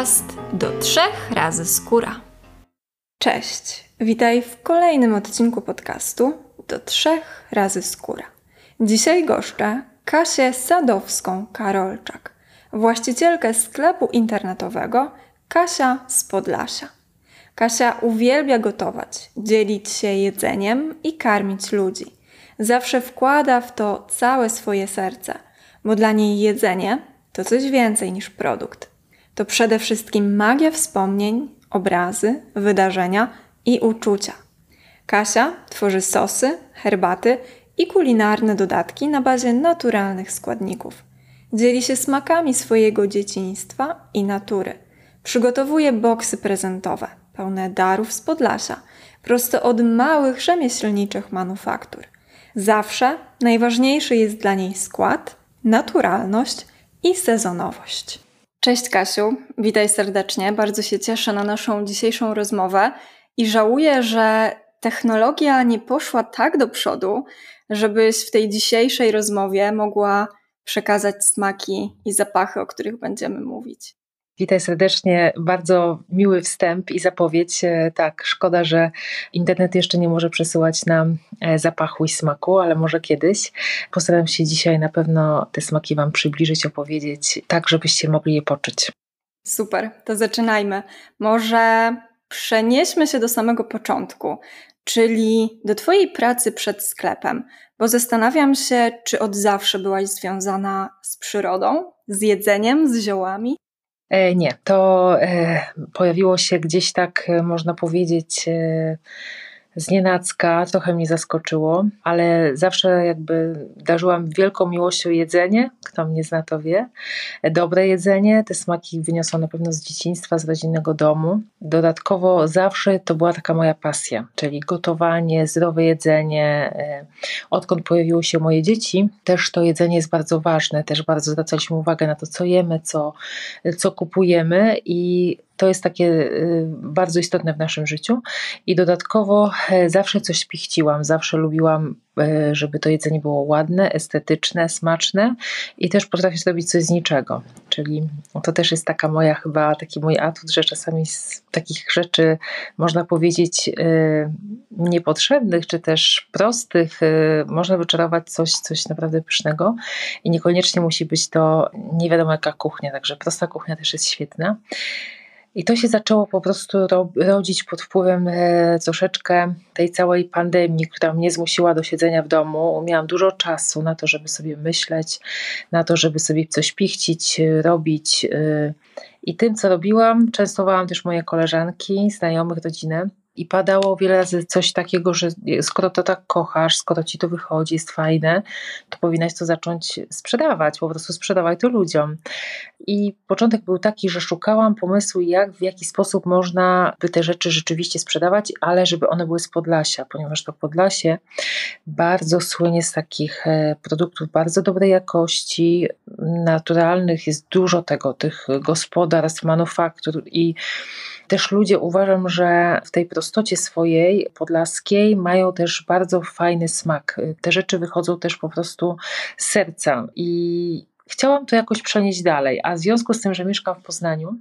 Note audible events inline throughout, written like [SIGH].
podcast do trzech razy skóra. Cześć, witaj w kolejnym odcinku podcastu do trzech razy skóra. Dzisiaj goszczę Kasię Sadowską-Karolczak, właścicielkę sklepu internetowego Kasia z Podlasia. Kasia uwielbia gotować, dzielić się jedzeniem i karmić ludzi. Zawsze wkłada w to całe swoje serce, bo dla niej jedzenie to coś więcej niż produkt. To przede wszystkim magia wspomnień, obrazy, wydarzenia i uczucia. Kasia tworzy sosy, herbaty i kulinarne dodatki na bazie naturalnych składników. Dzieli się smakami swojego dzieciństwa i natury. Przygotowuje boksy prezentowe, pełne darów z Podlasia, prosto od małych rzemieślniczych manufaktur. Zawsze najważniejszy jest dla niej skład, naturalność i sezonowość. Cześć Kasiu, witaj serdecznie. Bardzo się cieszę na naszą dzisiejszą rozmowę i żałuję, że technologia nie poszła tak do przodu, żebyś w tej dzisiejszej rozmowie mogła przekazać smaki i zapachy, o których będziemy mówić. Witaj serdecznie. Bardzo miły wstęp i zapowiedź. E, tak, szkoda, że internet jeszcze nie może przesyłać nam e, zapachu i smaku, ale może kiedyś. Postaram się dzisiaj na pewno te smaki Wam przybliżyć, opowiedzieć, tak żebyście mogli je poczuć. Super, to zaczynajmy. Może przenieśmy się do samego początku, czyli do Twojej pracy przed sklepem, bo zastanawiam się, czy od zawsze byłaś związana z przyrodą, z jedzeniem, z ziołami? E, nie, to e, pojawiło się gdzieś tak, e, można powiedzieć, znienacka, trochę mnie zaskoczyło, ale zawsze jakby darzyłam wielką miłością jedzenie, kto mnie zna to wie. Dobre jedzenie, te smaki wyniosłam na pewno z dzieciństwa, z rodzinnego domu. Dodatkowo zawsze to była taka moja pasja, czyli gotowanie, zdrowe jedzenie. Odkąd pojawiły się moje dzieci, też to jedzenie jest bardzo ważne, też bardzo zwracaliśmy uwagę na to, co jemy, co, co kupujemy i to jest takie y, bardzo istotne w naszym życiu. I dodatkowo e, zawsze coś pichciłam, zawsze lubiłam, e, żeby to jedzenie było ładne, estetyczne, smaczne i też potrafię zrobić coś z niczego. Czyli to też jest taka moja chyba, taki mój atut, że czasami z takich rzeczy można powiedzieć e, niepotrzebnych, czy też prostych, można wyczarować coś, coś naprawdę pysznego i niekoniecznie musi być to nie wiadomo jaka kuchnia, także prosta kuchnia też jest świetna. I to się zaczęło po prostu rodzić pod wpływem e, troszeczkę tej całej pandemii, która mnie zmusiła do siedzenia w domu. Miałam dużo czasu na to, żeby sobie myśleć, na to, żeby sobie coś pichcić, e, robić. E, I tym, co robiłam, częstowałam też moje koleżanki, znajomych, rodzinę. I padało wiele razy coś takiego, że skoro to tak kochasz, skoro ci to wychodzi, jest fajne, to powinnaś to zacząć sprzedawać, po prostu sprzedawać to ludziom. I początek był taki, że szukałam pomysłu, jak, w jaki sposób można by te rzeczy rzeczywiście sprzedawać, ale żeby one były z Podlasia, ponieważ to Podlasie bardzo słynie z takich e, produktów bardzo dobrej jakości, naturalnych, jest dużo tego, tych gospodarstw, manufaktur i też ludzie uważam, że w tej prostocie swojej podlaskiej mają też bardzo fajny smak. Te rzeczy wychodzą też po prostu z serca i chciałam to jakoś przenieść dalej, a w związku z tym, że mieszkam w Poznaniu,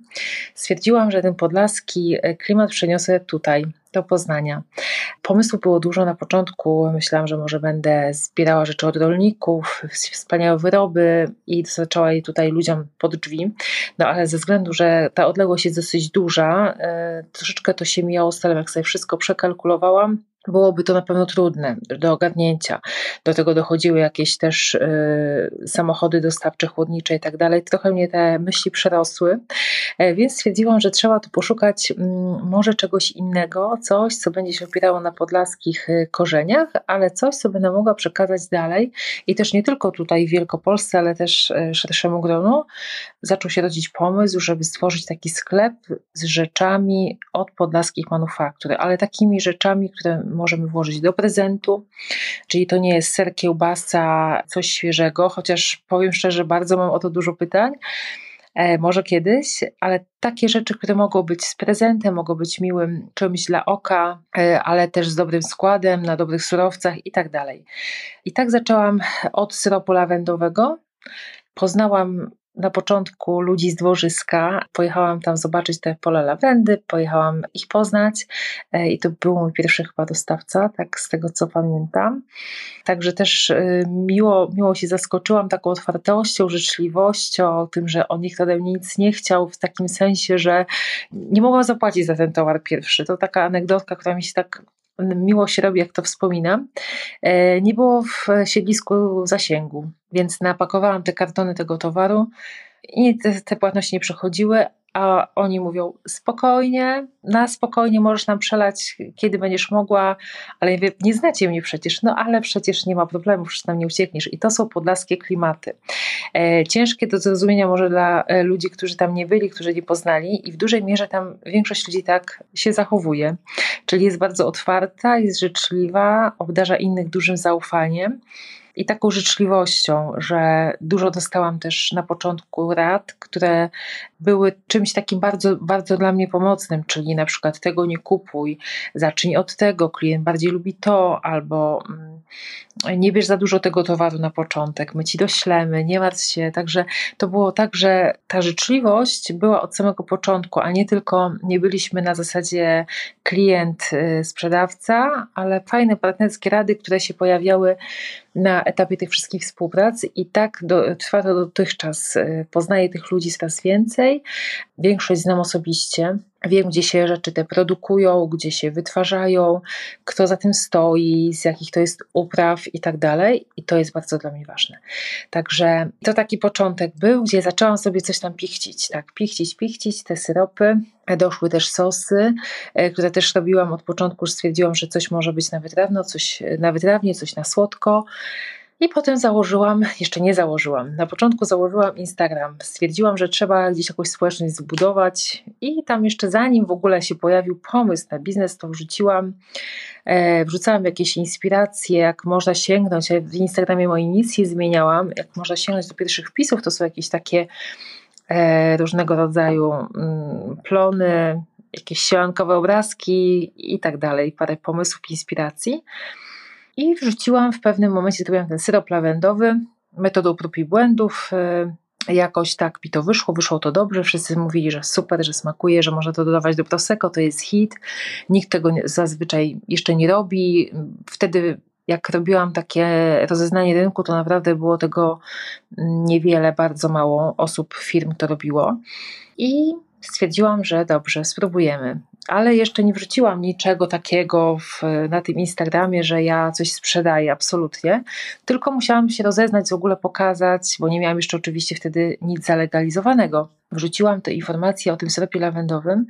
stwierdziłam, że ten podlaski klimat przeniosę tutaj, do Poznania. Pomysłów było dużo na początku. Myślałam, że może będę zbierała rzeczy od rolników, wspaniałe wyroby i dostarczała je tutaj ludziom pod drzwi. No ale ze względu, że ta odległość jest dosyć duża, e, troszeczkę to się mijało z jak sobie wszystko przekalkulowałam byłoby to na pewno trudne do ogarnięcia. Do tego dochodziły jakieś też y, samochody dostawcze, chłodnicze i tak dalej. Trochę mnie te myśli przerosły, e, więc stwierdziłam, że trzeba tu poszukać y, może czegoś innego, coś, co będzie się opierało na podlaskich y, korzeniach, ale coś, co będę mogła przekazać dalej i też nie tylko tutaj w Wielkopolsce, ale też y, szerszemu gronu. Zaczął się rodzić pomysł, żeby stworzyć taki sklep z rzeczami od podlaskich manufaktur, ale takimi rzeczami, które możemy włożyć do prezentu, czyli to nie jest ser, kiełbasa, coś świeżego, chociaż powiem szczerze, bardzo mam o to dużo pytań. E, może kiedyś, ale takie rzeczy, które mogą być z prezentem, mogą być miłym czymś dla oka, e, ale też z dobrym składem, na dobrych surowcach i tak dalej. I tak zaczęłam od syropu lawendowego. Poznałam na początku ludzi z dworzyska. Pojechałam tam zobaczyć te pole lawendy, pojechałam ich poznać e, i to był mój pierwszy chyba dostawca, tak z tego co pamiętam. Także też e, miło, miło się zaskoczyłam taką otwartością, życzliwością, tym, że on nikt ode mnie nic nie chciał, w takim sensie, że nie mogłam zapłacić za ten towar pierwszy. To taka anegdotka, która mi się tak miło się robi, jak to wspominam. E, nie było w siedlisku zasięgu, więc napakowałam te kartony tego towaru i te, te płatności nie przechodziły, a oni mówią spokojnie, na spokojnie możesz nam przelać, kiedy będziesz mogła, ale ja nie znacie mnie przecież, no ale przecież nie ma problemu, przecież nam nie uciekniesz. I to są podlaskie klimaty. E, ciężkie do zrozumienia może dla e, ludzi, którzy tam nie byli, którzy nie poznali i w dużej mierze tam większość ludzi tak się zachowuje, czyli jest bardzo otwarta, jest życzliwa, obdarza innych dużym zaufaniem i taką życzliwością, że dużo dostałam też na początku rad, które były czymś takim bardzo, bardzo dla mnie pomocnym, czyli na przykład tego nie kupuj, zacznij od tego, klient bardziej lubi to, albo mm, nie bierz za dużo tego towaru na początek, my ci doślemy, nie martw się. Także to było tak, że ta życzliwość była od samego początku, a nie tylko nie byliśmy na zasadzie klient, y, sprzedawca, ale fajne partnerskie rady, które się pojawiały na etapie tych wszystkich współprac i tak do, trwa to dotychczas. Y, poznaję tych ludzi coraz więcej, większość znam osobiście. Wiem, gdzie się rzeczy te produkują, gdzie się wytwarzają, kto za tym stoi, z jakich to jest upraw i tak dalej. I to jest bardzo dla mnie ważne. Także to taki początek był, gdzie zaczęłam sobie coś tam pichcić, tak, pichcić, pichcić te syropy. Doszły też sosy, e, które też robiłam od początku, stwierdziłam, że coś może być na wytrawno, coś na wytrawnie, coś na słodko. I potem założyłam, jeszcze nie założyłam, na początku założyłam Instagram. Stwierdziłam, że trzeba gdzieś jakąś społeczność zbudować i tam jeszcze zanim w ogóle się pojawił pomysł na biznes, to wrzuciłam, e, wrzucałam jakieś inspiracje, jak można sięgnąć. Ja w Instagramie mojej nic nie zmieniałam, jak można sięgnąć do pierwszych wpisów, to są jakieś takie e, różnego rodzaju mm, plony, jakieś sielankowe obrazki i tak dalej, parę pomysłów, inspiracji. I wrzuciłam w pewnym momencie, zrobiłam ten syrop lawendowy metodą prób i błędów. Y, jakoś tak mi to wyszło, wyszło to dobrze. Wszyscy mówili, że super, że smakuje, że można to dodawać do prosecco, to jest hit. Nikt tego zazwyczaj jeszcze nie robi. Wtedy jak robiłam takie rozeznanie rynku, to naprawdę było tego niewiele, bardzo mało osób, firm to robiło. I stwierdziłam, że dobrze, spróbujemy ale jeszcze nie wrzuciłam niczego takiego w, na tym Instagramie, że ja coś sprzedaję, absolutnie. Tylko musiałam się rozeznać, w ogóle pokazać, bo nie miałam jeszcze oczywiście wtedy nic zalegalizowanego. Wrzuciłam te informacje o tym syropie lawendowym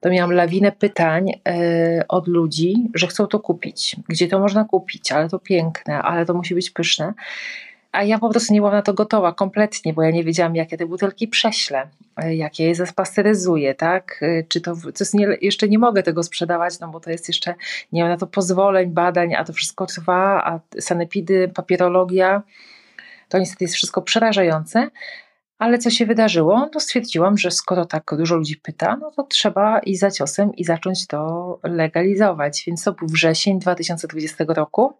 to miałam lawinę pytań yy, od ludzi, że chcą to kupić. Gdzie to można kupić? Ale to piękne, ale to musi być pyszne. A ja po prostu nie byłam na to gotowa kompletnie, bo ja nie wiedziałam, jakie te butelki prześlę, e, jakie je zapasteryzuję, tak? E, czy to, to jest nie, jeszcze nie mogę tego sprzedawać, no bo to jest jeszcze, nie mam na to pozwoleń, badań, a to wszystko trwa, a sanepidy, papierologia, to niestety jest wszystko przerażające. Ale co się wydarzyło? No stwierdziłam, że skoro tak dużo ludzi pyta, no to trzeba i za ciosem i zacząć to legalizować. Więc to był wrzesień 2020 roku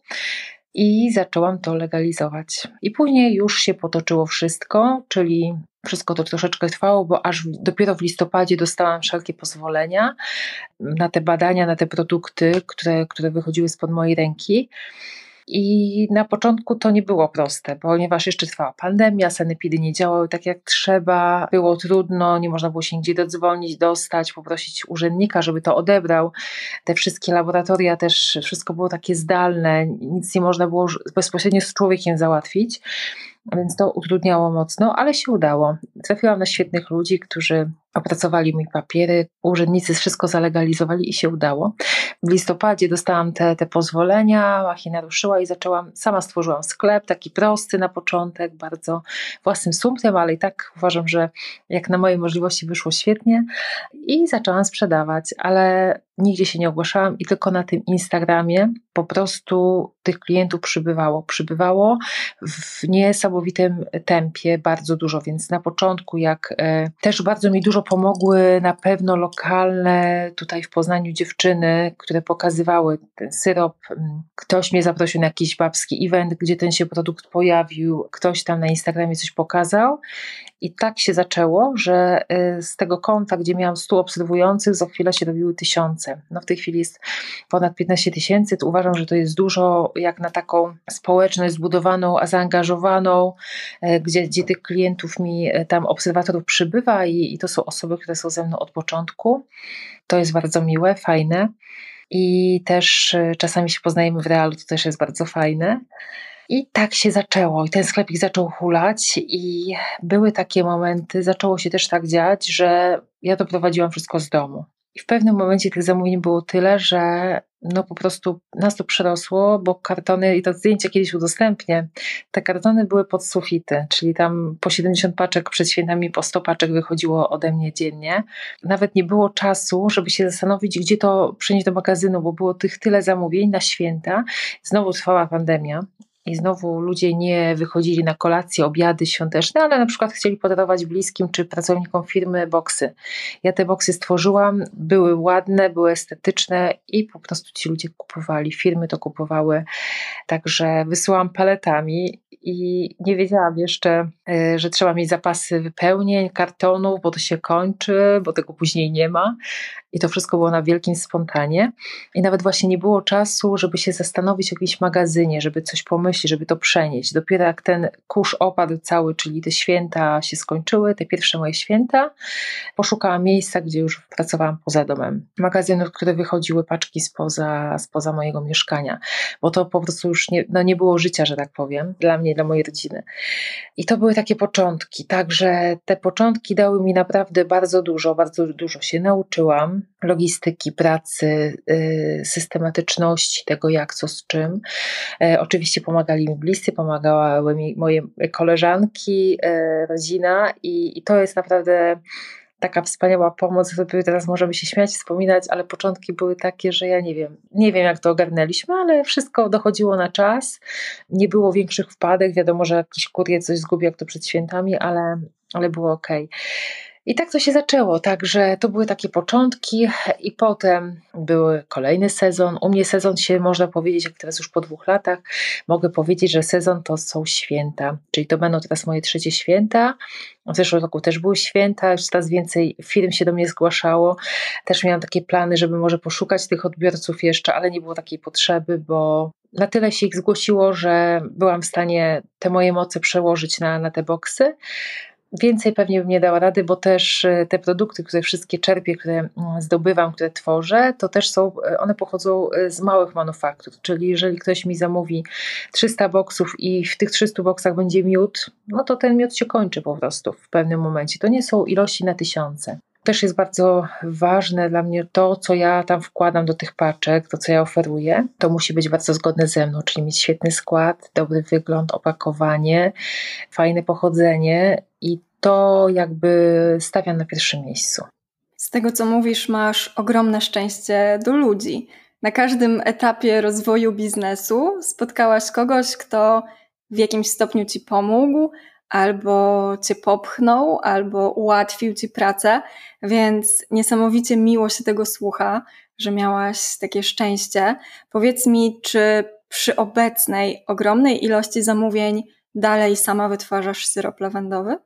i zaczęłam to legalizować. I później już się potoczyło wszystko, czyli wszystko to troszeczkę trwało, bo aż dopiero w listopadzie dostałam wszelkie pozwolenia na te badania, na te produkty, które, które wychodziły spod mojej ręki. I na początku to nie było proste, ponieważ jeszcze trwała pandemia, sanepidy nie działały tak jak trzeba, było trudno, nie można było się nigdzie dodzwonić, dostać, poprosić urzędnika, żeby to odebrał. Te wszystkie laboratoria też, wszystko było takie zdalne, nic nie można było bezpośrednio z człowiekiem załatwić więc to utrudniało mocno, ale się udało. Trafiłam na świetnych ludzi, którzy opracowali mi papiery, urzędnicy wszystko zalegalizowali i się udało. W listopadzie dostałam te, te pozwolenia, machina ruszyła i zaczęłam, sama stworzyłam sklep, taki prosty na początek, bardzo własnym sumptem, ale i tak uważam, że jak na moje możliwości wyszło świetnie i zaczęłam sprzedawać, ale nigdzie się nie ogłaszałam i tylko na tym Instagramie po prostu tych klientów przybywało. Przybywało w niesamowitym tempie, bardzo dużo, więc na początku, jak e, też bardzo mi dużo pomogły na pewno lokalne tutaj w Poznaniu dziewczyny, które pokazywały ten syrop. Ktoś mnie zaprosił na jakiś babski event, gdzie ten się produkt pojawił, ktoś tam na Instagramie coś pokazał i tak się zaczęło, że y, z tego konta, gdzie miałam 100 obserwujących, za chwilę się robiły tysiące. No w tej chwili jest ponad 15 tysięcy. Uważam, że to jest dużo jak na taką społeczność zbudowaną, a zaangażowaną, y, gdzie, gdzie tych klientów mi, y, tam obserwatorów przybywa i, i to są osoby, które są ze mną od początku. To jest bardzo miłe, fajne. I też czasami się poznajemy w realu, to też jest bardzo fajne. I tak się zaczęło. I ten sklepik zaczął hulać, i były takie momenty, zaczęło się też tak dziać, że ja doprowadziłam wszystko z domu. I w pewnym momencie tych zamówień było tyle, że no po prostu nas to przerosło, bo kartony, i to zdjęcie kiedyś udostępnię, te kartony były pod sufity, czyli tam po 70 paczek przed świętami, po 100 paczek wychodziło ode mnie dziennie. Nawet nie było czasu, żeby się zastanowić, gdzie to przenieść do magazynu, bo było tych tyle zamówień na święta. Znowu trwała pandemia, i znowu ludzie nie wychodzili na kolacje, obiady świąteczne, ale na przykład chcieli podarować bliskim czy pracownikom firmy boksy. Ja te boksy stworzyłam, były ładne, były estetyczne i po prostu ci ludzie kupowali, firmy to kupowały. Także wysyłam paletami i nie wiedziałam jeszcze, e, że trzeba mieć zapasy wypełnień, kartonów, bo to się kończy, bo tego później nie ma. I to wszystko było na wielkim spontanie. I nawet właśnie nie było czasu, żeby się zastanowić w jakimś magazynie, żeby coś pomyśleć, żeby to przenieść. Dopiero jak ten kurz opadł cały, czyli te święta się skończyły, te pierwsze moje święta, poszukałam miejsca, gdzie już pracowałam poza domem. Magazynów, które wychodziły paczki spoza, spoza mojego mieszkania, bo to po prostu już nie, no nie było życia, że tak powiem, dla mnie, dla mojej rodziny. I to były takie początki. Także te początki dały mi naprawdę bardzo dużo, bardzo dużo się nauczyłam logistyki, pracy, y, systematyczności tego, jak, co, z czym. E, oczywiście pomagali mi bliscy, pomagały mi moje koleżanki, e, rodzina i, i to jest naprawdę taka wspaniała pomoc, teraz możemy się śmiać, wspominać, ale początki były takie, że ja nie wiem, nie wiem jak to ogarnęliśmy, ale wszystko dochodziło na czas, nie było większych wpadek, wiadomo, że jakiś kurier coś zgubił jak to przed świętami, ale, ale było ok. I tak to się zaczęło, także to były takie początki i potem był kolejny sezon. U mnie sezon się można powiedzieć, jak teraz już po dwóch latach, mogę powiedzieć, że sezon to są święta, czyli to będą teraz moje trzecie święta. W zeszłym roku też były święta, już coraz więcej firm się do mnie zgłaszało. Też miałam takie plany, żeby może poszukać tych odbiorców jeszcze, ale nie było takiej potrzeby, bo na tyle się ich zgłosiło, że byłam w stanie te moje moce przełożyć na, na te boksy. Więcej pewnie bym nie dała rady, bo też e, te produkty, które wszystkie czerpię, które mm, zdobywam, które tworzę, to też są, e, one pochodzą e, z małych manufaktur. Czyli jeżeli ktoś mi zamówi 300 boksów i w tych 300 boksach będzie miód, no to ten miód się kończy po prostu w pewnym momencie. To nie są ilości na tysiące. Też jest bardzo ważne dla mnie to, co ja tam wkładam do tych paczek, to co ja oferuję. To musi być bardzo zgodne ze mną, czyli mieć świetny skład, dobry wygląd, opakowanie, fajne pochodzenie i to jakby stawiam na pierwszym miejscu. Z tego co mówisz, masz ogromne szczęście do ludzi. Na każdym etapie rozwoju biznesu spotkałaś kogoś, kto w jakimś stopniu ci pomógł, albo cię popchnął, albo ułatwił ci pracę, więc niesamowicie miło się tego słucha, że miałaś takie szczęście. Powiedz mi, czy przy obecnej ogromnej ilości zamówień dalej sama wytwarzasz syrop lawendowy?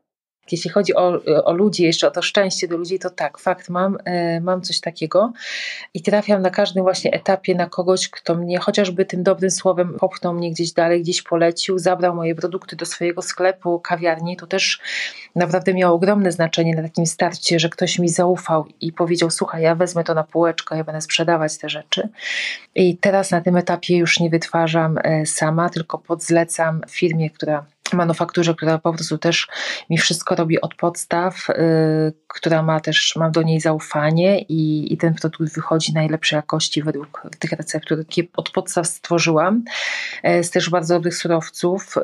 Jeśli chodzi o, o ludzi, jeszcze o to szczęście do ludzi, to tak, fakt, mam, e, mam coś takiego i trafiam na każdym właśnie etapie na kogoś, kto mnie chociażby tym dobrym słowem popchnął mnie gdzieś dalej, gdzieś polecił, zabrał moje produkty do swojego sklepu, kawiarni. To też naprawdę miało ogromne znaczenie na takim starcie, że ktoś mi zaufał i powiedział: Słuchaj, ja wezmę to na półeczkę, ja będę sprzedawać te rzeczy. I teraz na tym etapie już nie wytwarzam e, sama, tylko podzlecam firmie, która manufakturze, która po prostu też mi wszystko robi od podstaw, yy, która ma też, mam do niej zaufanie i, i ten produkt wychodzi najlepszej jakości według tych receptur, jakie od podstaw stworzyłam, yy, z też bardzo dobrych surowców.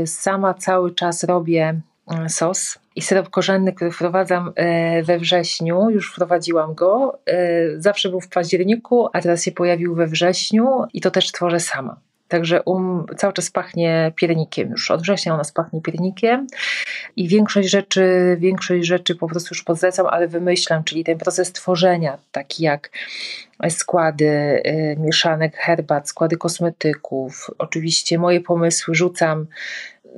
Yy, sama cały czas robię mm, sos i syrop korzenny, który wprowadzam e, we wrześniu, już wprowadziłam go. E, zawsze był w październiku, a teraz się pojawił we wrześniu i to też tworzę sama. Także um, cały czas pachnie piernikiem już. Od września ona pachnie piernikiem i większość rzeczy, większość rzeczy po prostu już podzlecam, ale wymyślam, czyli ten proces tworzenia, taki jak składy y, mieszanek herbat, składy kosmetyków, oczywiście moje pomysły rzucam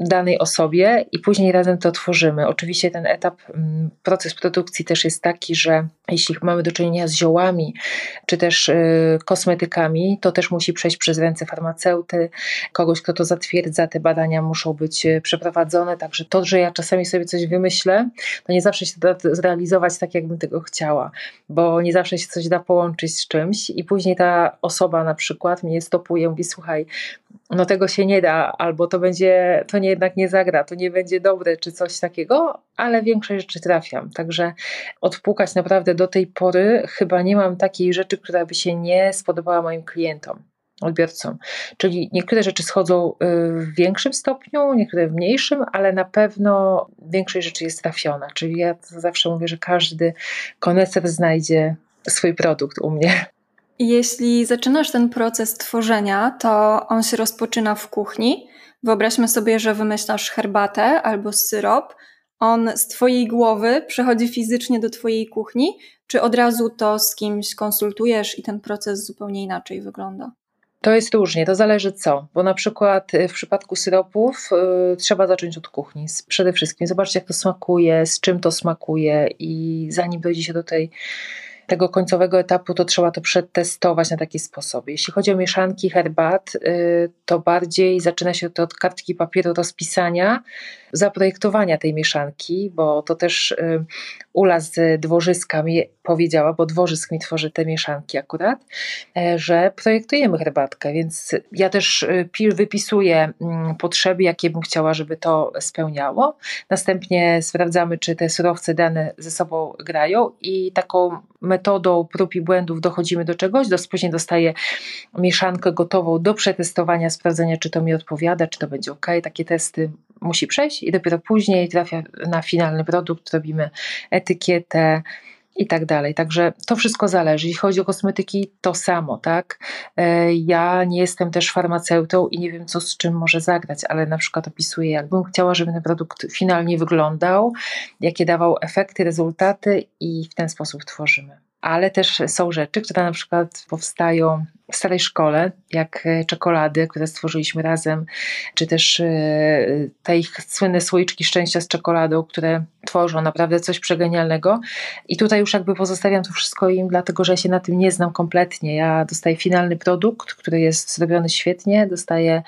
danej osobie i później razem to tworzymy. Oczywiście ten etap, mm, proces produkcji też jest taki, że jeśli mamy do czynienia z ziołami czy też y, kosmetykami, to też musi przejść przez ręce farmaceuty, kogoś, kto to zatwierdza. Te badania muszą być y, przeprowadzone, także to, że ja czasami sobie coś wymyślę, to nie zawsze się da zrealizować tak, jakbym tego chciała, bo nie zawsze się coś da połączyć z czymś i później ta osoba na przykład mnie stopuje, mówi słuchaj, no tego się nie da, albo to będzie, to nie, jednak nie zagra, to nie będzie dobre, czy coś takiego, ale większość rzeczy trafiam. Także odpukać naprawdę do tej pory chyba nie mam takiej rzeczy, która by się nie spodobała moim klientom odbiorcom. Czyli niektóre rzeczy schodzą y, w większym stopniu, niektóre w mniejszym, ale na pewno większość rzeczy jest trafiona. Czyli ja zawsze mówię, że każdy koneser znajdzie swój produkt u mnie. Jeśli zaczynasz ten proces tworzenia, to on się rozpoczyna w kuchni. Wyobraźmy sobie, że wymyślasz herbatę albo syrop. On z Twojej głowy przechodzi fizycznie do Twojej kuchni, czy od razu to z kimś konsultujesz i ten proces zupełnie inaczej wygląda? To jest różnie, to zależy co, bo na przykład y, w przypadku syropów y, trzeba zacząć od kuchni. Przede wszystkim zobaczyć, jak to smakuje, z czym to smakuje, i zanim dojdzie się do tej tego końcowego etapu, to trzeba to przetestować na taki sposób. Jeśli chodzi o mieszanki herbat, y, to bardziej zaczyna się to od kartki papieru rozpisania, zaprojektowania tej mieszanki, bo to też y, Ula z dworzyska mi powiedziała, bo dworzysk mi tworzy te mieszanki akurat, e, że projektujemy herbatkę, więc ja też y, wypisuję mm, potrzeby, jakie bym chciała, żeby to spełniało. Następnie sprawdzamy, czy te surowce dane ze sobą grają i taką metodą prób i błędów dochodzimy do czegoś, do, później dostaję mieszankę gotową do przetestowania, sprawdzenia, czy to mi odpowiada, czy to będzie ok. Takie testy musi przejść i dopiero później trafia na finalny produkt, robimy etykietę i tak dalej. Także to wszystko zależy. Jeśli chodzi o kosmetyki, to samo, tak? E, ja nie jestem też farmaceutą i nie wiem, co z czym może zagrać, ale na przykład opisuję, jakbym chciała, żeby ten produkt finalnie wyglądał, jakie dawał efekty, rezultaty i w ten sposób tworzymy ale też są rzeczy, które na przykład powstają w starej szkole, jak e, czekolady, które stworzyliśmy razem, czy też e, te ich słynne słoiczki szczęścia z czekoladą, które tworzą naprawdę coś przegenialnego. I tutaj już jakby pozostawiam to wszystko im, dlatego że ja się na tym nie znam kompletnie. Ja dostaję finalny produkt, który jest zrobiony świetnie, dostaję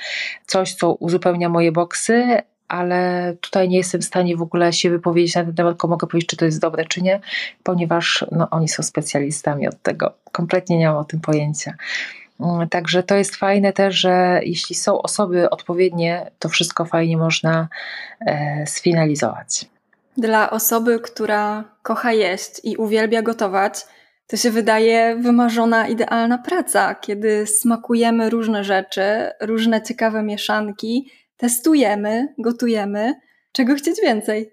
coś, co uzupełnia moje boksy, ale tutaj nie jestem w stanie w ogóle się wypowiedzieć na ten temat, tylko mogę powiedzieć, czy to jest dobre, czy nie, ponieważ no, oni są specjalistami od tego. Kompletnie nie mam o tym pojęcia. Mm, także to jest fajne też, że jeśli są osoby odpowiednie, to wszystko fajnie można e, sfinalizować. Dla osoby, która kocha jeść i uwielbia gotować, to się wydaje wymarzona, idealna praca, kiedy smakujemy różne rzeczy, różne ciekawe mieszanki testujemy, gotujemy. Czego chcieć więcej?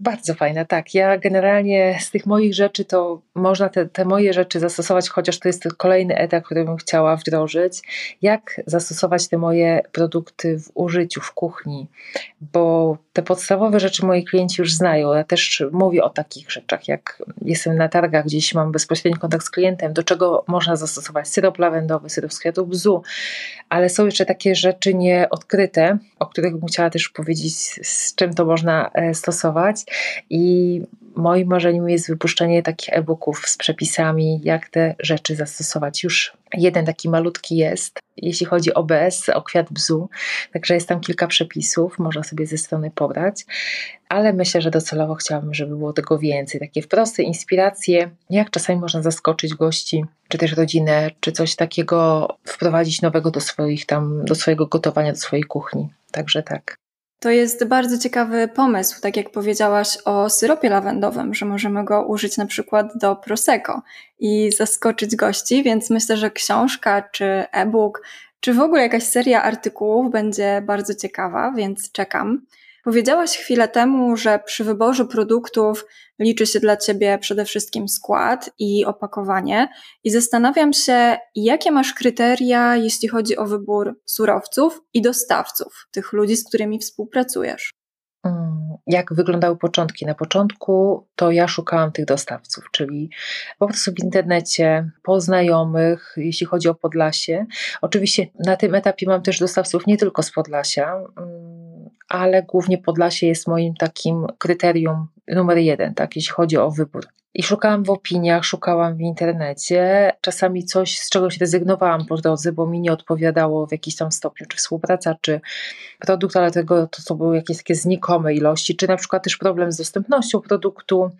Bardzo fajne, tak. Ja generalnie z tych moich rzeczy to można te, te moje rzeczy zastosować, chociaż to jest kolejny etap, który bym chciała wdrożyć. Jak zastosować te moje produkty w użyciu, w kuchni, bo te podstawowe rzeczy moi klienci już znają. Ja też mówię o takich rzeczach, jak jestem na targach, gdzieś mam bezpośredni kontakt z klientem, do czego można zastosować syrop lawendowy, syrop z kwiatów bzu, ale są jeszcze takie rzeczy nieodkryte, o których bym chciała też powiedzieć, z czym to można e, stosować. I moim marzeniem jest wypuszczenie takich e-booków z przepisami, jak te rzeczy zastosować. Już jeden taki malutki jest, jeśli chodzi o BS, o kwiat bzu, także jest tam kilka przepisów, można sobie ze strony pobrać, ale myślę, że docelowo chciałabym, żeby było tego więcej. Takie proste inspiracje, jak czasami można zaskoczyć gości, czy też rodzinę, czy coś takiego wprowadzić nowego do swoich tam, do swojego gotowania, do swojej kuchni. Także tak. To jest bardzo ciekawy pomysł, tak jak powiedziałaś o syropie lawendowym, że możemy go użyć na przykład do prosecco i zaskoczyć gości, więc myślę, że książka czy e-book, czy w ogóle jakaś seria artykułów będzie bardzo ciekawa, więc czekam. Powiedziałaś chwilę temu, że przy wyborze produktów liczy się dla Ciebie przede wszystkim skład i opakowanie. I zastanawiam się, jakie masz kryteria, jeśli chodzi o wybór surowców i dostawców, tych ludzi, z którymi współpracujesz. Mm, jak wyglądały początki? Na początku to ja szukałam tych dostawców, czyli po prostu w internecie, po znajomych, jeśli chodzi o Podlasie. Oczywiście na tym etapie mam też dostawców nie tylko z Podlasia, mm, ale głównie Podlasie jest moim takim kryterium numer jeden, tak, jeśli chodzi o wybór. I szukałam w opiniach, szukałam w internecie. Czasami coś, z czegoś rezygnowałam po drodze, bo mi nie odpowiadało w jakiś tam stopniu, czy współpraca, czy produkt, ale tego to, to były jakieś takie znikome ilości, czy na przykład też problem z dostępnością produktu.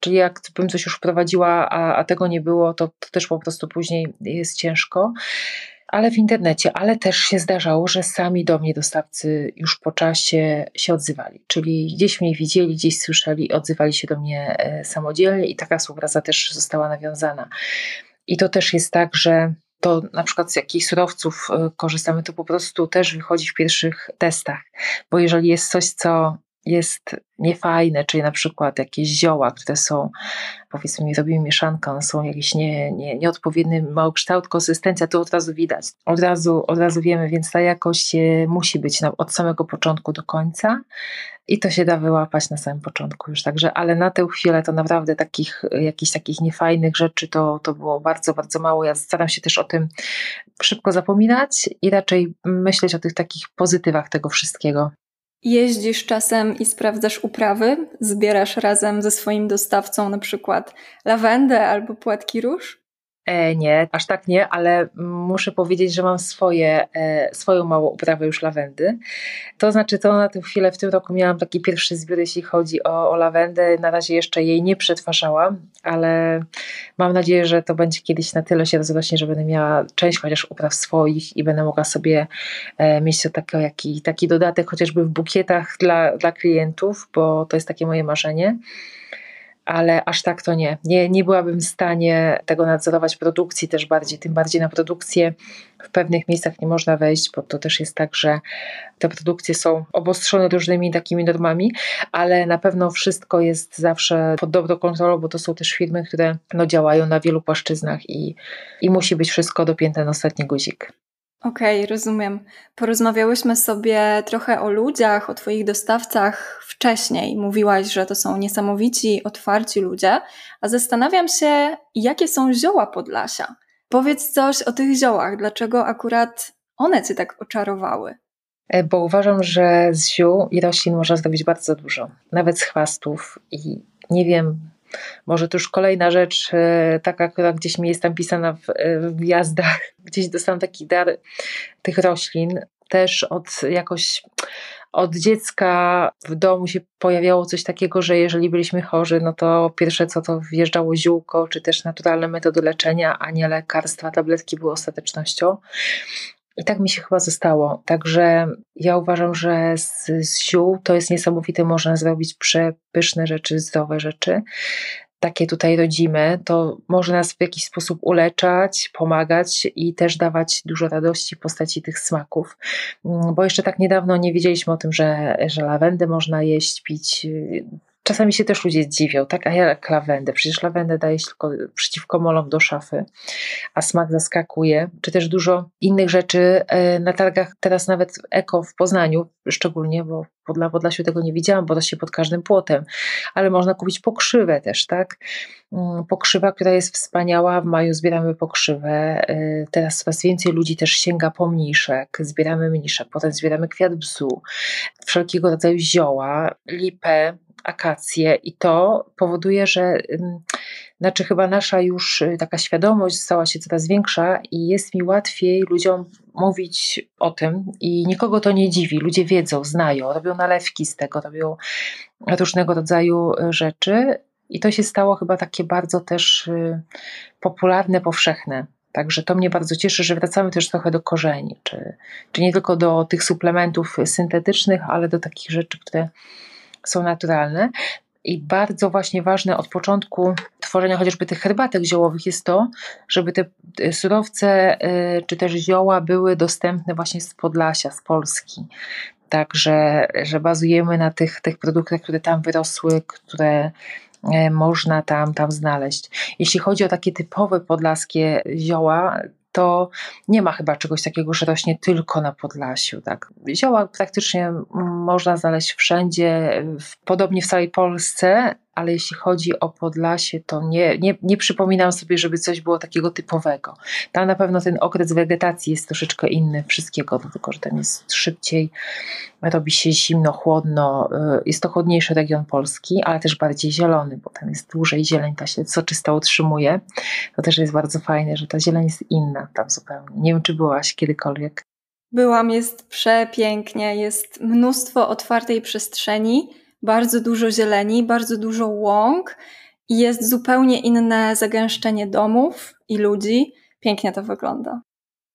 Czyli jak bym coś już wprowadziła, a, a tego nie było, to, to też po prostu później jest ciężko ale w internecie, ale też się zdarzało, że sami do mnie dostawcy już po czasie się odzywali, czyli gdzieś mnie widzieli, gdzieś słyszeli, odzywali się do mnie e, samodzielnie i taka współpraca też została nawiązana. I to też jest tak, że to na przykład z jakich surowców e, korzystamy, to po prostu też wychodzi w pierwszych testach, bo jeżeli jest coś, co jest niefajne, czyli na przykład jakieś zioła, które są, powiedzmy, robimy mieszankę, one są jakieś nie, nie, nieodpowiedni małokształt, konsystencja, to od razu widać. Od razu, od razu wiemy, więc ta jakość e, musi być od samego początku do końca i to się da wyłapać na samym początku już. Także, ale na tę chwilę to naprawdę takich, jakichś takich niefajnych rzeczy to, to było bardzo, bardzo mało. Ja staram się też o tym szybko zapominać i raczej myśleć o tych takich pozytywach tego wszystkiego. Jeździsz czasem i sprawdzasz uprawy? Zbierasz razem ze swoim dostawcą na przykład lawendę albo płatki róż? E, nie, aż tak nie, ale muszę powiedzieć, że mam swoje, e, swoją małą uprawę już lawendy. To znaczy, to na tę chwilę w tym roku miałam taki pierwszy zbiór, jeśli chodzi o, o lawendę. Na razie jeszcze jej nie przetwarzałam, ale mam nadzieję, że to będzie kiedyś na tyle się rozrośnie, że będę miała część chociaż upraw swoich i będę mogła sobie e, mieć to taki, taki, taki dodatek chociażby w bukietach dla, dla klientów, bo to jest takie moje marzenie ale aż tak to nie. nie. Nie byłabym w stanie tego nadzorować produkcji też bardziej, tym bardziej na produkcję w pewnych miejscach nie można wejść, bo to też jest tak, że te produkcje są obostrzone różnymi takimi normami, ale na pewno wszystko jest zawsze pod dobrą kontrolą, bo to są też firmy, które no, działają na wielu płaszczyznach i, i musi być wszystko dopięte na ostatni guzik. Okej, okay, rozumiem. Porozmawiałyśmy sobie trochę o ludziach, o Twoich dostawcach wcześniej. Mówiłaś, że to są niesamowici, otwarci ludzie, a zastanawiam się, jakie są zioła Podlasia. Powiedz coś o tych ziołach, dlaczego akurat one Cię tak oczarowały? E, bo uważam, że z ziół i roślin można zrobić bardzo dużo, nawet z chwastów. I nie wiem, może to już kolejna rzecz, e, taka, która gdzieś mi jest tam pisana w, e, w gwiazdach. [LAUGHS] Gdzieś dostałam taki dar tych roślin. Też od jakoś od dziecka w domu się pojawiało coś takiego, że jeżeli byliśmy chorzy, no to pierwsze co to wjeżdżało ziółko, czy też naturalne metody leczenia, a nie lekarstwa, tabletki były ostatecznością. I tak mi się chyba zostało. Także ja uważam, że z, z ziół to jest niesamowite, można zrobić przepyszne rzeczy, zdrowe rzeczy. Takie tutaj rodzime, to może nas w jakiś sposób uleczać, pomagać i też dawać dużo radości w postaci tych smaków. Mm, bo jeszcze tak niedawno nie wiedzieliśmy o tym, że, że lawendę można jeść, pić Czasami się też ludzie dziwią, tak? A jak lawendę? Przecież lawendę daje się tylko przeciwko molom do szafy, a smak zaskakuje. Czy też dużo innych rzeczy e, na targach, teraz nawet eko w Poznaniu szczególnie, bo dla Podlasiu tego nie widziałam, bo to się pod każdym płotem, ale można kupić pokrzywę też, tak? Mm, pokrzywa, która jest wspaniała, w maju zbieramy pokrzywę, e, teraz coraz więcej ludzi też sięga po mniszek, zbieramy mniszek, potem zbieramy kwiat bzu, wszelkiego rodzaju zioła, lipę, akacje. I to powoduje, że znaczy chyba nasza już y, taka świadomość stała się coraz większa i jest mi łatwiej ludziom mówić o tym i nikogo to nie dziwi. Ludzie wiedzą, znają, robią nalewki z tego, robią różnego rodzaju y, rzeczy i to się stało chyba takie bardzo też y, popularne, powszechne. Także to mnie bardzo cieszy, że wracamy też trochę do korzeni, czy, czy nie tylko do tych suplementów syntetycznych, ale do takich rzeczy, które są naturalne. I bardzo właśnie ważne od początku tworzenia chociażby tych herbatek ziołowych jest to, żeby te surowce y, czy też zioła były dostępne właśnie z Podlasia, z Polski. Także, że bazujemy na tych, tych produktach, które tam wyrosły, które e, można tam, tam znaleźć. Jeśli chodzi o takie typowe podlaskie zioła, to nie ma chyba czegoś takiego, że rośnie tylko na Podlasiu. Tak? Zioła praktycznie można znaleźć wszędzie, podobnie w całej Polsce, ale jeśli chodzi o Podlasie, to nie, nie, nie przypominam sobie, żeby coś było takiego typowego. Tam na pewno ten okres wegetacji jest troszeczkę inny wszystkiego, tylko że tam jest szybciej, robi się zimno, chłodno, y, jest to chłodniejszy region Polski, ale też bardziej zielony, bo tam jest dłużej zieleń, ta się soczysta utrzymuje. To też jest bardzo fajne, że ta zieleń jest inna tam zupełnie. Nie wiem, czy byłaś kiedykolwiek. Byłam, jest przepięknie, jest mnóstwo otwartej przestrzeni, bardzo dużo zieleni, bardzo dużo łąk i jest zupełnie inne zagęszczenie domów i ludzi. Pięknie to wygląda.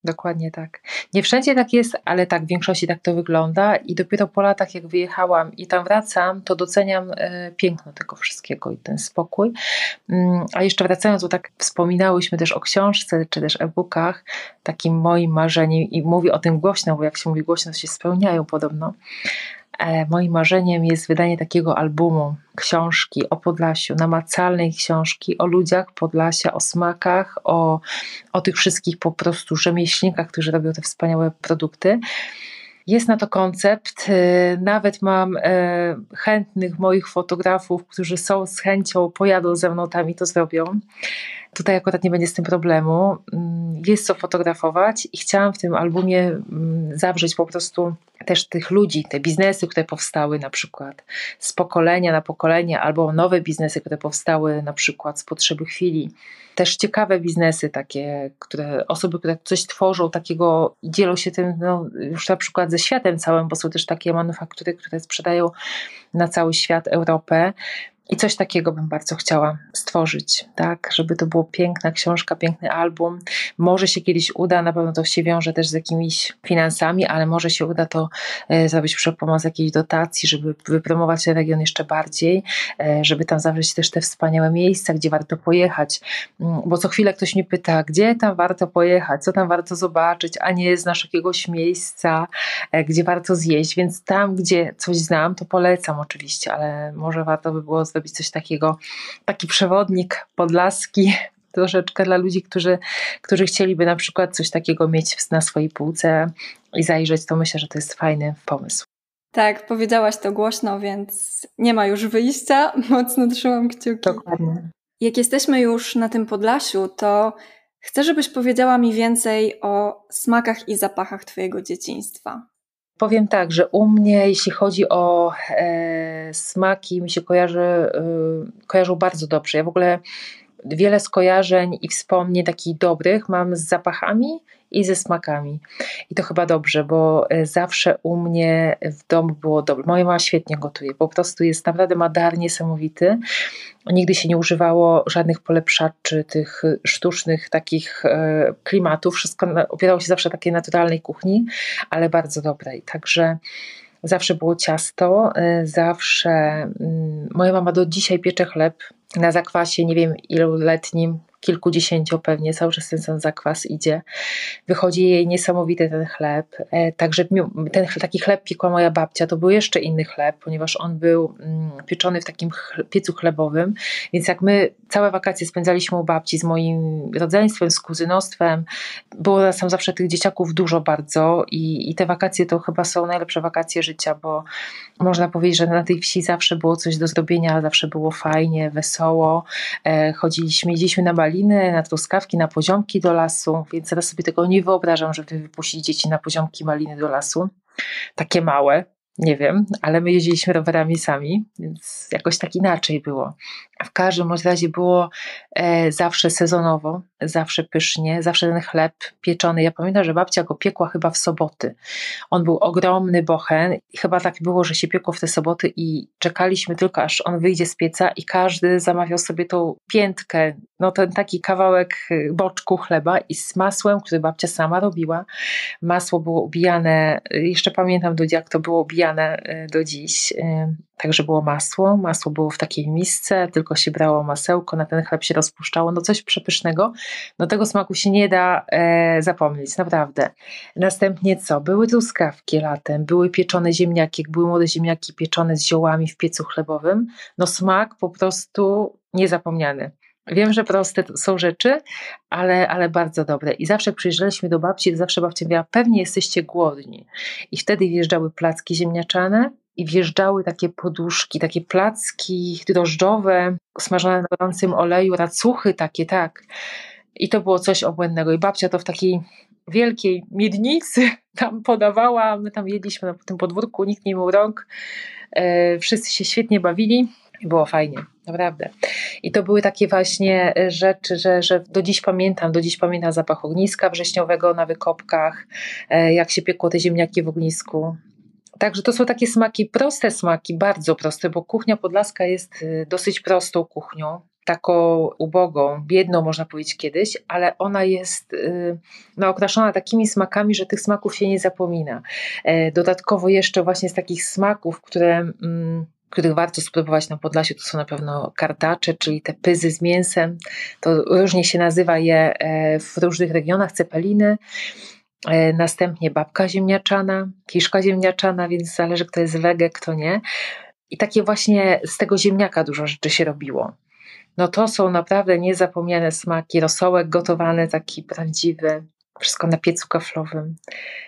Dokładnie tak. Nie wszędzie tak jest, ale tak, w większości tak to wygląda i dopiero po latach jak wyjechałam i tam wracam, to doceniam e, piękno tego wszystkiego i ten spokój. Mm, a jeszcze wracając, bo tak wspominałyśmy też o książce, czy też e-bookach, takim moim marzeniem i mówię o tym głośno, bo jak się mówi głośno, to się spełniają podobno, moim marzeniem jest wydanie takiego albumu, książki o Podlasiu, namacalnej książki o ludziach Podlasia, o smakach, o, o tych wszystkich po prostu rzemieślnikach, którzy robią te wspaniałe produkty. Jest na to koncept. E, nawet mam e, chętnych moich fotografów, którzy są z chęcią, pojadą ze mną tam i to zrobią. Tutaj akurat nie będzie z tym problemu. Mm, jest co fotografować i chciałam w tym albumie mm, zawrzeć po prostu też tych ludzi, te biznesy, które powstały na przykład z pokolenia na pokolenie, albo nowe biznesy, które powstały na przykład z potrzeby chwili. Też ciekawe biznesy takie, które osoby, które coś tworzą takiego dzielą się tym no, już na przykład ze światem całym, bo są też takie manufaktury, które sprzedają na cały świat, Europę. I coś takiego bym bardzo chciała stworzyć, tak, żeby to było piękna książka, piękny album. Może się kiedyś uda, na pewno to się wiąże też z jakimiś finansami, ale może się uda to e, zrobić przy pomocy jakiejś dotacji, żeby wypromować ten region jeszcze bardziej, e, żeby tam zawrzeć też te wspaniałe miejsca, gdzie warto pojechać. Mm, bo co chwilę ktoś mnie pyta, gdzie tam warto pojechać, co tam warto zobaczyć, a nie znasz jakiegoś miejsca, e, gdzie warto zjeść, więc tam, gdzie coś znam, to polecam oczywiście, ale może warto by było zrobić zrobić coś takiego, taki przewodnik podlaski, [LAUGHS] troszeczkę dla ludzi, którzy, którzy chcieliby na przykład coś takiego mieć na swojej półce i zajrzeć, to myślę, że to jest fajny pomysł. Tak, powiedziałaś to głośno, więc nie ma już wyjścia. [LAUGHS] Mocno trzymam kciuki. Dokładnie. Jak jesteśmy już na tym Podlasiu, to chcę, żebyś powiedziała mi więcej o smakach i zapachach Twojego dzieciństwa. Powiem tak, że u mnie, jeśli chodzi o e, smaki, mi się kojarzy, e, kojarzą bardzo dobrze. Ja w ogóle wiele skojarzeń i wspomnień takich dobrych mam z zapachami i ze smakami. I to chyba dobrze, bo e, zawsze u mnie w domu było dobrze. Moja mama świetnie gotuje, po prostu jest naprawdę ma dar niesamowity. Nigdy się nie używało żadnych polepszaczy, tych sztucznych takich e, klimatów. Wszystko opierało się zawsze takiej naturalnej kuchni, ale bardzo dobrej. Także zawsze było ciasto, e, zawsze mm, moja mama do dzisiaj piecze chleb na zakwasie, nie wiem iluletnim, kilkudziesięciu pewnie, cały czas ten sam zakwas idzie. Wychodzi jej niesamowity ten chleb. E, także ten taki chleb piekła moja babcia, to był jeszcze inny chleb, ponieważ on był mm, pieczony w takim piecu chlebowym, więc jak my całe wakacje spędzaliśmy u babci z moim rodzeństwem, z kuzynostwem, było nas tam zawsze tych dzieciaków dużo bardzo i, i te wakacje to chyba są najlepsze wakacje życia, bo można powiedzieć, że na tej wsi zawsze było coś do zrobienia, zawsze było fajnie, wesoło. E, chodziliśmy, jeździliśmy na maliny, na truskawki, na poziomki do lasu, więc teraz sobie tego nie wyobrażam, żeby wypuścić dzieci na poziomki maliny do lasu. Takie małe, nie wiem, ale my jeździliśmy rowerami sami, więc jakoś tak inaczej było. W każdym razie było e, zawsze sezonowo, zawsze pysznie, zawsze ten chleb pieczony. Ja pamiętam, że babcia go piekła chyba w soboty. On był ogromny bochen i chyba tak było, że się piekło w te soboty i czekaliśmy tylko, aż on wyjdzie z pieca i każdy zamawiał sobie tą piętkę, no ten taki kawałek y, boczku chleba i z masłem, który babcia sama robiła. Masło było ubijane, y, jeszcze pamiętam, jak to było ubijane e, do dziś. Także było masło. Masło było w takiej misce, tylko się brało masełko, na ten chleb się rozpuszczało. No coś przepysznego. No tego smaku się nie da e, zapomnieć, naprawdę. Następnie co? Były truskawki latem, były pieczone ziemniaki, były młode ziemniaki pieczone z ziołami w piecu chlebowym. No smak po prostu niezapomniany. Wiem, że proste są rzeczy, ale, ale bardzo dobre. I zawsze przyjeżdżaliśmy do babci, zawsze babcia mówiła, pewnie jesteście głodni. I wtedy wjeżdżały placki ziemniaczane i wjeżdżały takie poduszki, takie placki drożdżowe, smażone na gorącym oleju, racuchy takie, tak. I to było coś obłędnego. I babcia to w takiej wielkiej miednicy [LAUGHS] tam podawała, my tam jedliśmy na tym podwórku, nikt nie miał rąk, e, wszyscy się świetnie bawili i było fajnie, naprawdę. I to były takie właśnie e, rzeczy, że, że do dziś pamiętam, do dziś pamiętam zapach ogniska wrześniowego na wykopkach, e, jak się piekło te ziemniaki w ognisku. Także to są takie smaki, proste smaki, bardzo proste, bo kuchnia podlaska jest e, dosyć prostą kuchnią, taką ubogą, biedną można powiedzieć kiedyś, ale ona jest no, okraszona takimi smakami, że tych smaków się nie zapomina. Dodatkowo jeszcze właśnie z takich smaków, które... Mm, których warto spróbować na Podlasiu, to są na pewno kartacze, czyli te pyzy z mięsem. To różnie się nazywa je e, w różnych regionach, cepeliny. E, następnie babka ziemniaczana, kiszka ziemniaczana, więc zależy kto jest wege, kto nie. I takie właśnie z tego ziemniaka dużo rzeczy się robiło. No to są naprawdę niezapomniane smaki. Rosołek gotowany, taki prawdziwy, wszystko na piecu kaflowym,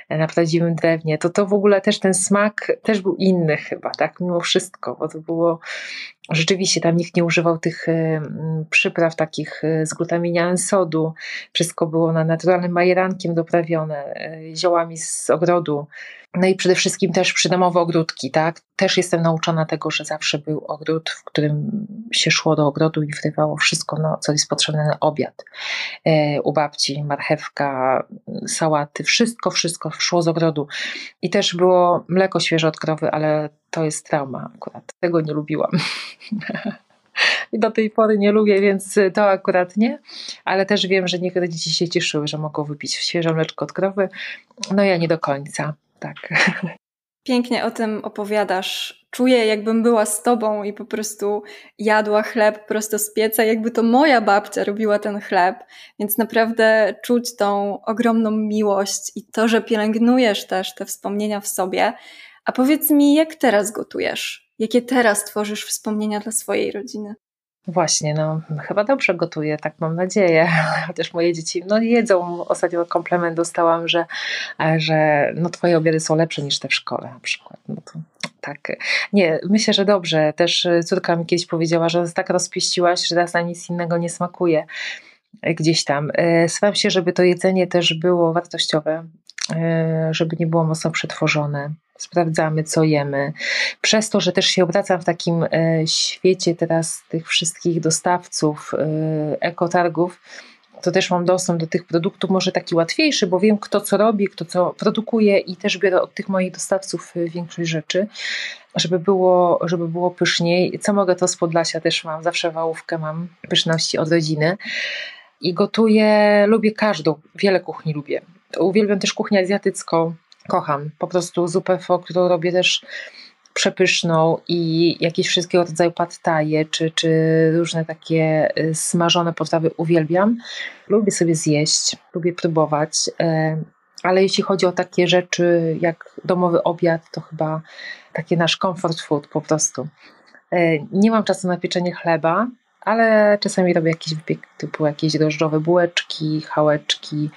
e, na prawdziwym drewnie, to to w ogóle też ten smak też był inny chyba, tak, mimo wszystko, bo to było Rzeczywiście tam nikt nie używał tych e, przypraw takich e, z glutaminianem sodu. Wszystko było na naturalnym majerankiem doprawione, e, ziołami z ogrodu. No i przede wszystkim też przydomowe ogródki, tak? Też jestem nauczona tego, że zawsze był ogród, w którym się szło do ogrodu i wrywało wszystko, no, co jest potrzebne na obiad. u babci marchewka, sałaty, wszystko, wszystko szło z ogrodu. I też było mleko świeże od krowy, ale to jest trauma akurat. Tego nie lubiłam. I do tej pory nie lubię, więc to akurat nie, ale też wiem, że niektóre dzieci się cieszyły, że mogą wypić świeże mleczko od krowy. No ja nie do końca, tak. Pięknie o tym opowiadasz. Czuję, jakbym była z tobą i po prostu jadła chleb prosto z pieca, jakby to moja babcia robiła ten chleb. Więc naprawdę czuć tą ogromną miłość i to, że pielęgnujesz też te wspomnienia w sobie. A powiedz mi, jak teraz gotujesz? Jakie teraz tworzysz wspomnienia dla swojej rodziny? Właśnie, no chyba dobrze gotuję, tak mam nadzieję. [LAUGHS] Chociaż moje dzieci no, jedzą. Ostatnio komplement dostałam, że, że no, twoje obiady są lepsze niż te w szkole na przykład. No to tak. Nie, myślę, że dobrze. Też córka mi kiedyś powiedziała, że tak rozpieściłaś, że teraz na nic innego nie smakuje gdzieś tam. E, staram się, żeby to jedzenie też było wartościowe, e, żeby nie było mocno przetworzone sprawdzamy, co jemy. Przez to, że też się obracam w takim e, świecie teraz tych wszystkich dostawców, e, ekotargów, to też mam dostęp do tych produktów, może taki łatwiejszy, bo wiem, kto co robi, kto co produkuje i też biorę od tych moich dostawców e, większość rzeczy, żeby było, żeby było pyszniej. Co mogę, to z Podlasia też mam, zawsze wałówkę mam pyszności od rodziny. I gotuję, lubię każdą, wiele kuchni lubię. Uwielbiam też kuchnię azjatycką, kocham. Po prostu zupę fo, którą robię też przepyszną i jakieś wszystkiego rodzaju pattaje, czy, czy różne takie y, smażone potrawy uwielbiam. Lubię sobie zjeść, lubię próbować, e, ale jeśli chodzi o takie rzeczy jak domowy obiad, to chyba taki nasz comfort food po prostu. E, nie mam czasu na pieczenie chleba, ale czasami robię jakieś wypieki typu jakieś drożdżowe bułeczki, chałeczki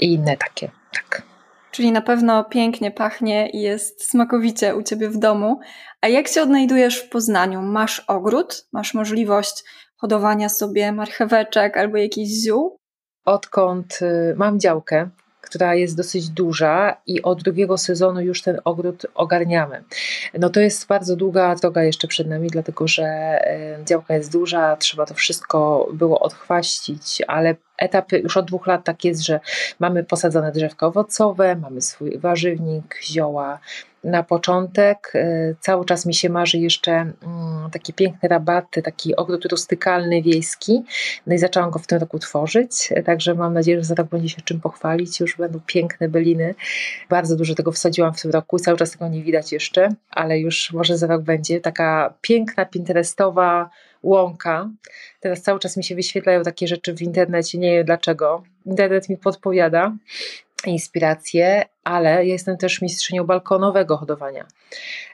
i inne takie. Tak. Czyli na pewno pięknie pachnie i jest smakowicie u ciebie w domu. A jak się odnajdujesz w Poznaniu? Masz ogród? Masz możliwość hodowania sobie marcheweczek albo jakichś ziół? Odkąd y, mam działkę, która jest dosyć duża i od drugiego sezonu już ten ogród ogarniamy. No to jest bardzo długa droga jeszcze przed nami, dlatego że y, działka jest duża, trzeba to wszystko było odchwaścić, ale etapy, już od dwóch lat tak jest, że mamy posadzone drzewka owocowe, mamy swój warzywnik, zioła, na początek. Y, cały czas mi się marzy jeszcze mm, takie piękne rabaty, taki ogród rustykalny, wiejski. No i zaczęłam go w tym roku tworzyć, także mam nadzieję, że za rok będzie się czym pochwalić. Już będą piękne byliny. Bardzo dużo tego wsadziłam w tym roku, cały czas tego nie widać jeszcze, ale już może za rok będzie. Taka piękna, pinterestowa łąka. Teraz cały czas mi się wyświetlają takie rzeczy w internecie, nie wiem dlaczego. Internet mi podpowiada inspiracje, ale ja jestem też mistrzynią balkonowego hodowania.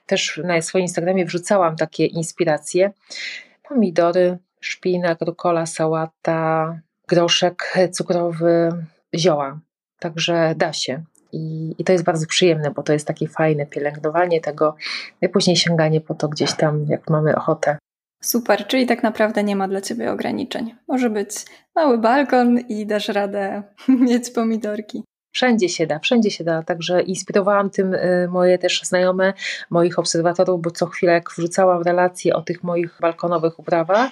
Też na swoim Instagramie wrzucałam takie inspiracje. Pomidory, szpinak, rukola, sałata, groszek cukrowy, zioła. Także da się. I, I, to jest bardzo przyjemne, bo to jest takie fajne pielęgnowanie tego, i później sięganie po to gdzieś tam, jak mamy ochotę. Super, czyli tak naprawdę nie ma dla Ciebie ograniczeń. Może być mały balkon i dasz radę [LAUGHS] mieć pomidorki. Wszędzie się da, wszędzie się da. Także inspirowałam tym y, moje też znajome, moich obserwatorów, bo co chwilę, jak wrzucałam relacje o tych moich balkonowych uprawach,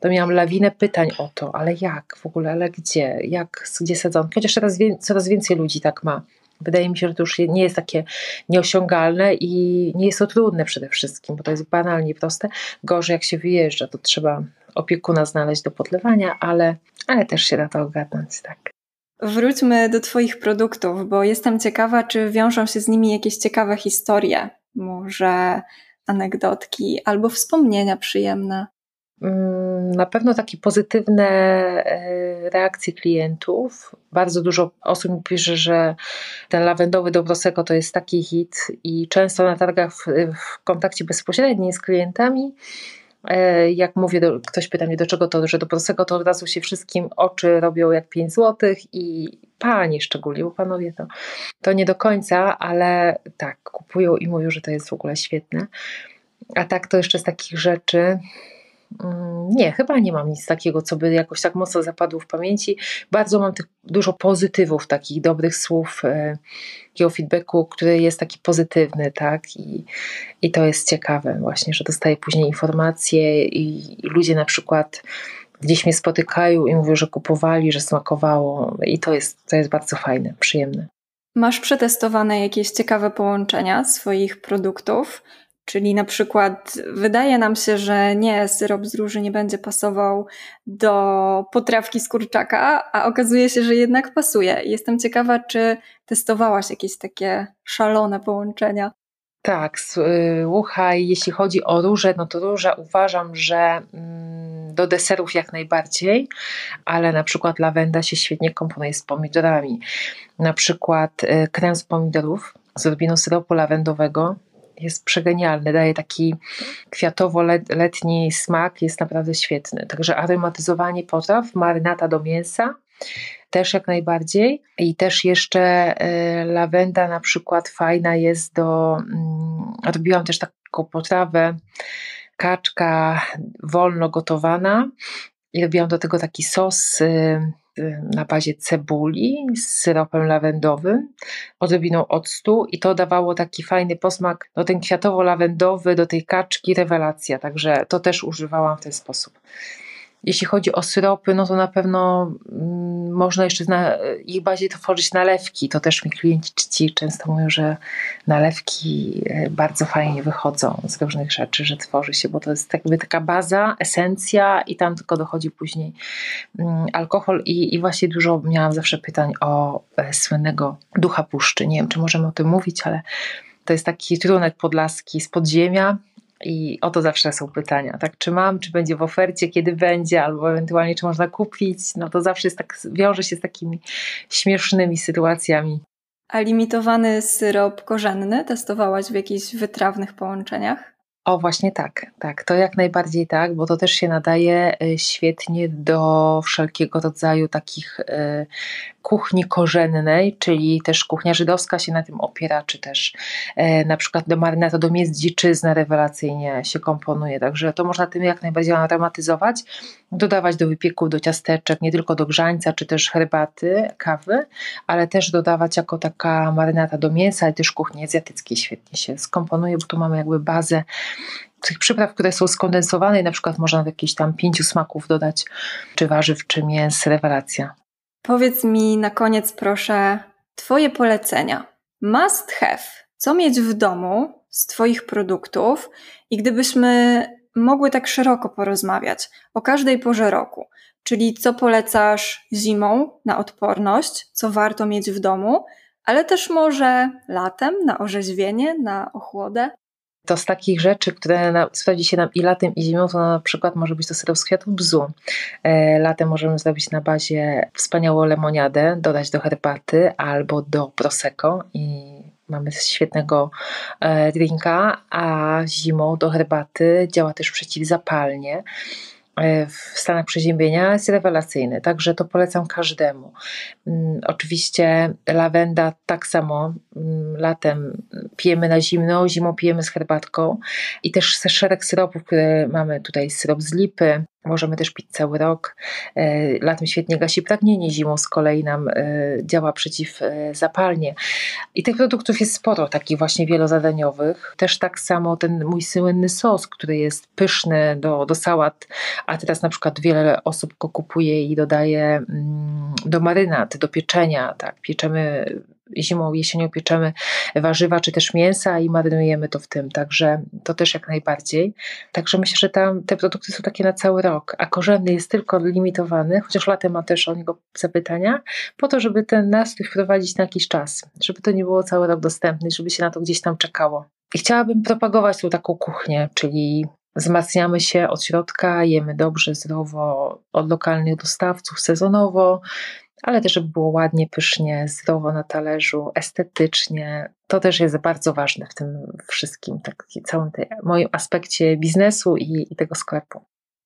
to miałam lawinę pytań o to, ale jak w ogóle, ale gdzie, jak, gdzie sadzą. Chociaż coraz, coraz więcej ludzi tak ma. Wydaje mi się, że to już nie jest takie nieosiągalne i nie jest to trudne przede wszystkim, bo to jest banalnie proste. Gorzej jak się wyjeżdża, to trzeba opiekuna znaleźć do podlewania, ale, ale też się da to ogarnąć, tak. Wróćmy do Twoich produktów, bo jestem ciekawa, czy wiążą się z nimi jakieś ciekawe historie, może anegdotki albo wspomnienia przyjemne. Mm, na pewno takie pozytywne e, reakcje klientów. Bardzo dużo osób mi pisze, że ten lawendowy do to jest taki hit i często na targach w, w kontakcie bezpośrednim z klientami E, jak mówię, do, ktoś pyta mnie, do czego to, że do to od razu się wszystkim oczy robią jak 5 zł i panie szczególnie, bo panowie to, to nie do końca, ale tak, kupują i mówią, że to jest w ogóle świetne. A tak to jeszcze z takich rzeczy, nie, chyba nie mam nic takiego, co by jakoś tak mocno zapadło w pamięci. Bardzo mam tych dużo pozytywów, takich dobrych słów, e, takiego feedbacku, który jest taki pozytywny, tak? I, I to jest ciekawe właśnie, że dostaję później informacje i, i ludzie na przykład gdzieś mnie spotykają i mówią, że kupowali, że smakowało i to jest, to jest bardzo fajne, przyjemne. Masz przetestowane jakieś ciekawe połączenia swoich produktów? Czyli na przykład wydaje nam się, że nie, syrop z róży nie będzie pasował do potrawki z kurczaka, a okazuje się, że jednak pasuje. Jestem ciekawa, czy testowałaś jakieś takie szalone połączenia. Tak, słuchaj, jeśli chodzi o róże, no to róża uważam, że mm, do deserów jak najbardziej, ale na przykład lawenda się świetnie komponuje z pomidorami. Na przykład y, krem z pomidorów z odrobiną syropu lawendowego jest przegenialny, daje taki kwiatowo-letni smak, jest naprawdę świetny. Także aromatyzowanie potraw, marynata do mięsa, też jak najbardziej. I też jeszcze e, lawenda na przykład fajna jest do, mm, robiłam też taką potrawę, kaczka wolno gotowana i robiłam do tego taki sos y, na bazie cebuli z syropem lawendowym, odrobiną octu i to dawało taki fajny posmak, no ten kwiatowo-lawendowy do tej kaczki, rewelacja, także to też używałam w ten sposób. Jeśli chodzi o syropy, no to na pewno mm, można jeszcze na ich bazie tworzyć nalewki. To też mi klienci często mówią, że nalewki e, bardzo fajnie wychodzą z różnych rzeczy, że tworzy się, bo to jest jakby taka baza, esencja i tam tylko dochodzi później mm, alkohol i, i właśnie dużo miałam zawsze pytań o e, słynnego ducha puszczy. Nie wiem, czy możemy o tym mówić, ale to jest taki trunek podlaski z podziemia, i o to zawsze są pytania, tak? Czy mam, czy będzie w ofercie, kiedy będzie, albo ewentualnie czy można kupić. No to zawsze jest tak, wiąże się z takimi śmiesznymi sytuacjami. A limitowany syrop korzenny testowałaś w jakichś wytrawnych połączeniach? O, właśnie tak, tak, to jak najbardziej tak, bo to też się nadaje y, świetnie do wszelkiego rodzaju takich y, kuchni korzennej, czyli też kuchnia żydowska się na tym opiera, czy też y, na przykład do marynata, do mięs dziczyzna rewelacyjnie się komponuje, także to można tym jak najbardziej aromatyzować, dodawać do wypieków, do ciasteczek, nie tylko do grzańca, czy też herbaty, kawy, ale też dodawać jako taka marynata do mięsa, i też kuchni azjatyckiej świetnie się skomponuje, bo tu mamy jakby bazę tych przypraw, które są skondensowane i na przykład można jakieś tam pięciu smaków dodać, czy warzyw, czy mięs, rewelacja. Powiedz mi na koniec, proszę, Twoje polecenia. Must have. Co mieć w domu z Twoich produktów i gdybyśmy mogły tak szeroko porozmawiać o każdej porze roku, czyli co polecasz zimą na odporność, co warto mieć w domu, ale też może latem na orzeźwienie, na ochłodę. To z takich rzeczy, które na, sprawdzi się nam i latem, i zimą, to na przykład może być to syrop z kwiatów bzu. E, latem możemy zrobić na bazie wspaniałą lemoniadę, dodać do herbaty albo do prosecco i mamy świetnego e, drinka, a zimą do herbaty działa też przeciwzapalnie. E, w stanach przeziębienia jest rewelacyjny, także to polecam każdemu. Mm, oczywiście lawenda tak samo mm, latem pijemy na zimno, zimą pijemy z herbatką i też szereg syropów, które mamy tutaj, syrop z lipy, Możemy też pić cały rok. E, latem świetnie gasi pragnienie, zimą z kolei nam e, działa przeciwzapalnie. I tych produktów jest sporo, takich właśnie wielozadaniowych. Też tak samo ten mój słynny sos, który jest pyszny do, do sałat, a teraz na przykład wiele osób go kupuje i dodaje mm, do marynat, do pieczenia. Tak, pieczemy zimą, jesienią pieczemy warzywa czy też mięsa i marynujemy to w tym, także to też jak najbardziej. Także myślę, że tam te produkty są takie na cały rok, a korzenny jest tylko limitowany, chociaż latem ma też o niego zapytania, po to, żeby ten nastrój wprowadzić na jakiś czas, żeby to nie było cały rok dostępne, żeby się na to gdzieś tam czekało. I chciałabym propagować tą taką kuchnię, czyli wzmacniamy się od środka, jemy dobrze, zdrowo, od lokalnych dostawców, sezonowo, ale też żeby było ładnie, pysznie, zdrowo na talerzu, estetycznie. To też jest bardzo ważne w tym wszystkim, tak, całym tym moim aspekcie biznesu i, i tego sklepu.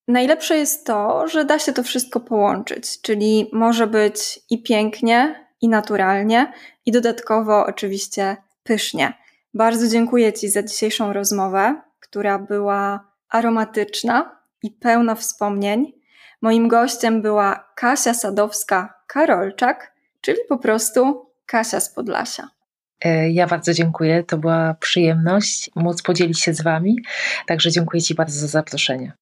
Najlepsze jest to, że da się to wszystko połączyć, czyli może być i pięknie, i naturalnie, i dodatkowo oczywiście pysznie. Bardzo dziękuję Ci za dzisiejszą rozmowę, która była aromatyczna i pełna wspomnień. Moim gościem była Kasia Sadowska-Karolczak, czyli po prostu Kasia z Podlasia. E, ja bardzo dziękuję. To była przyjemność móc podzielić się z Wami. Także dziękuję Ci bardzo za zaproszenie.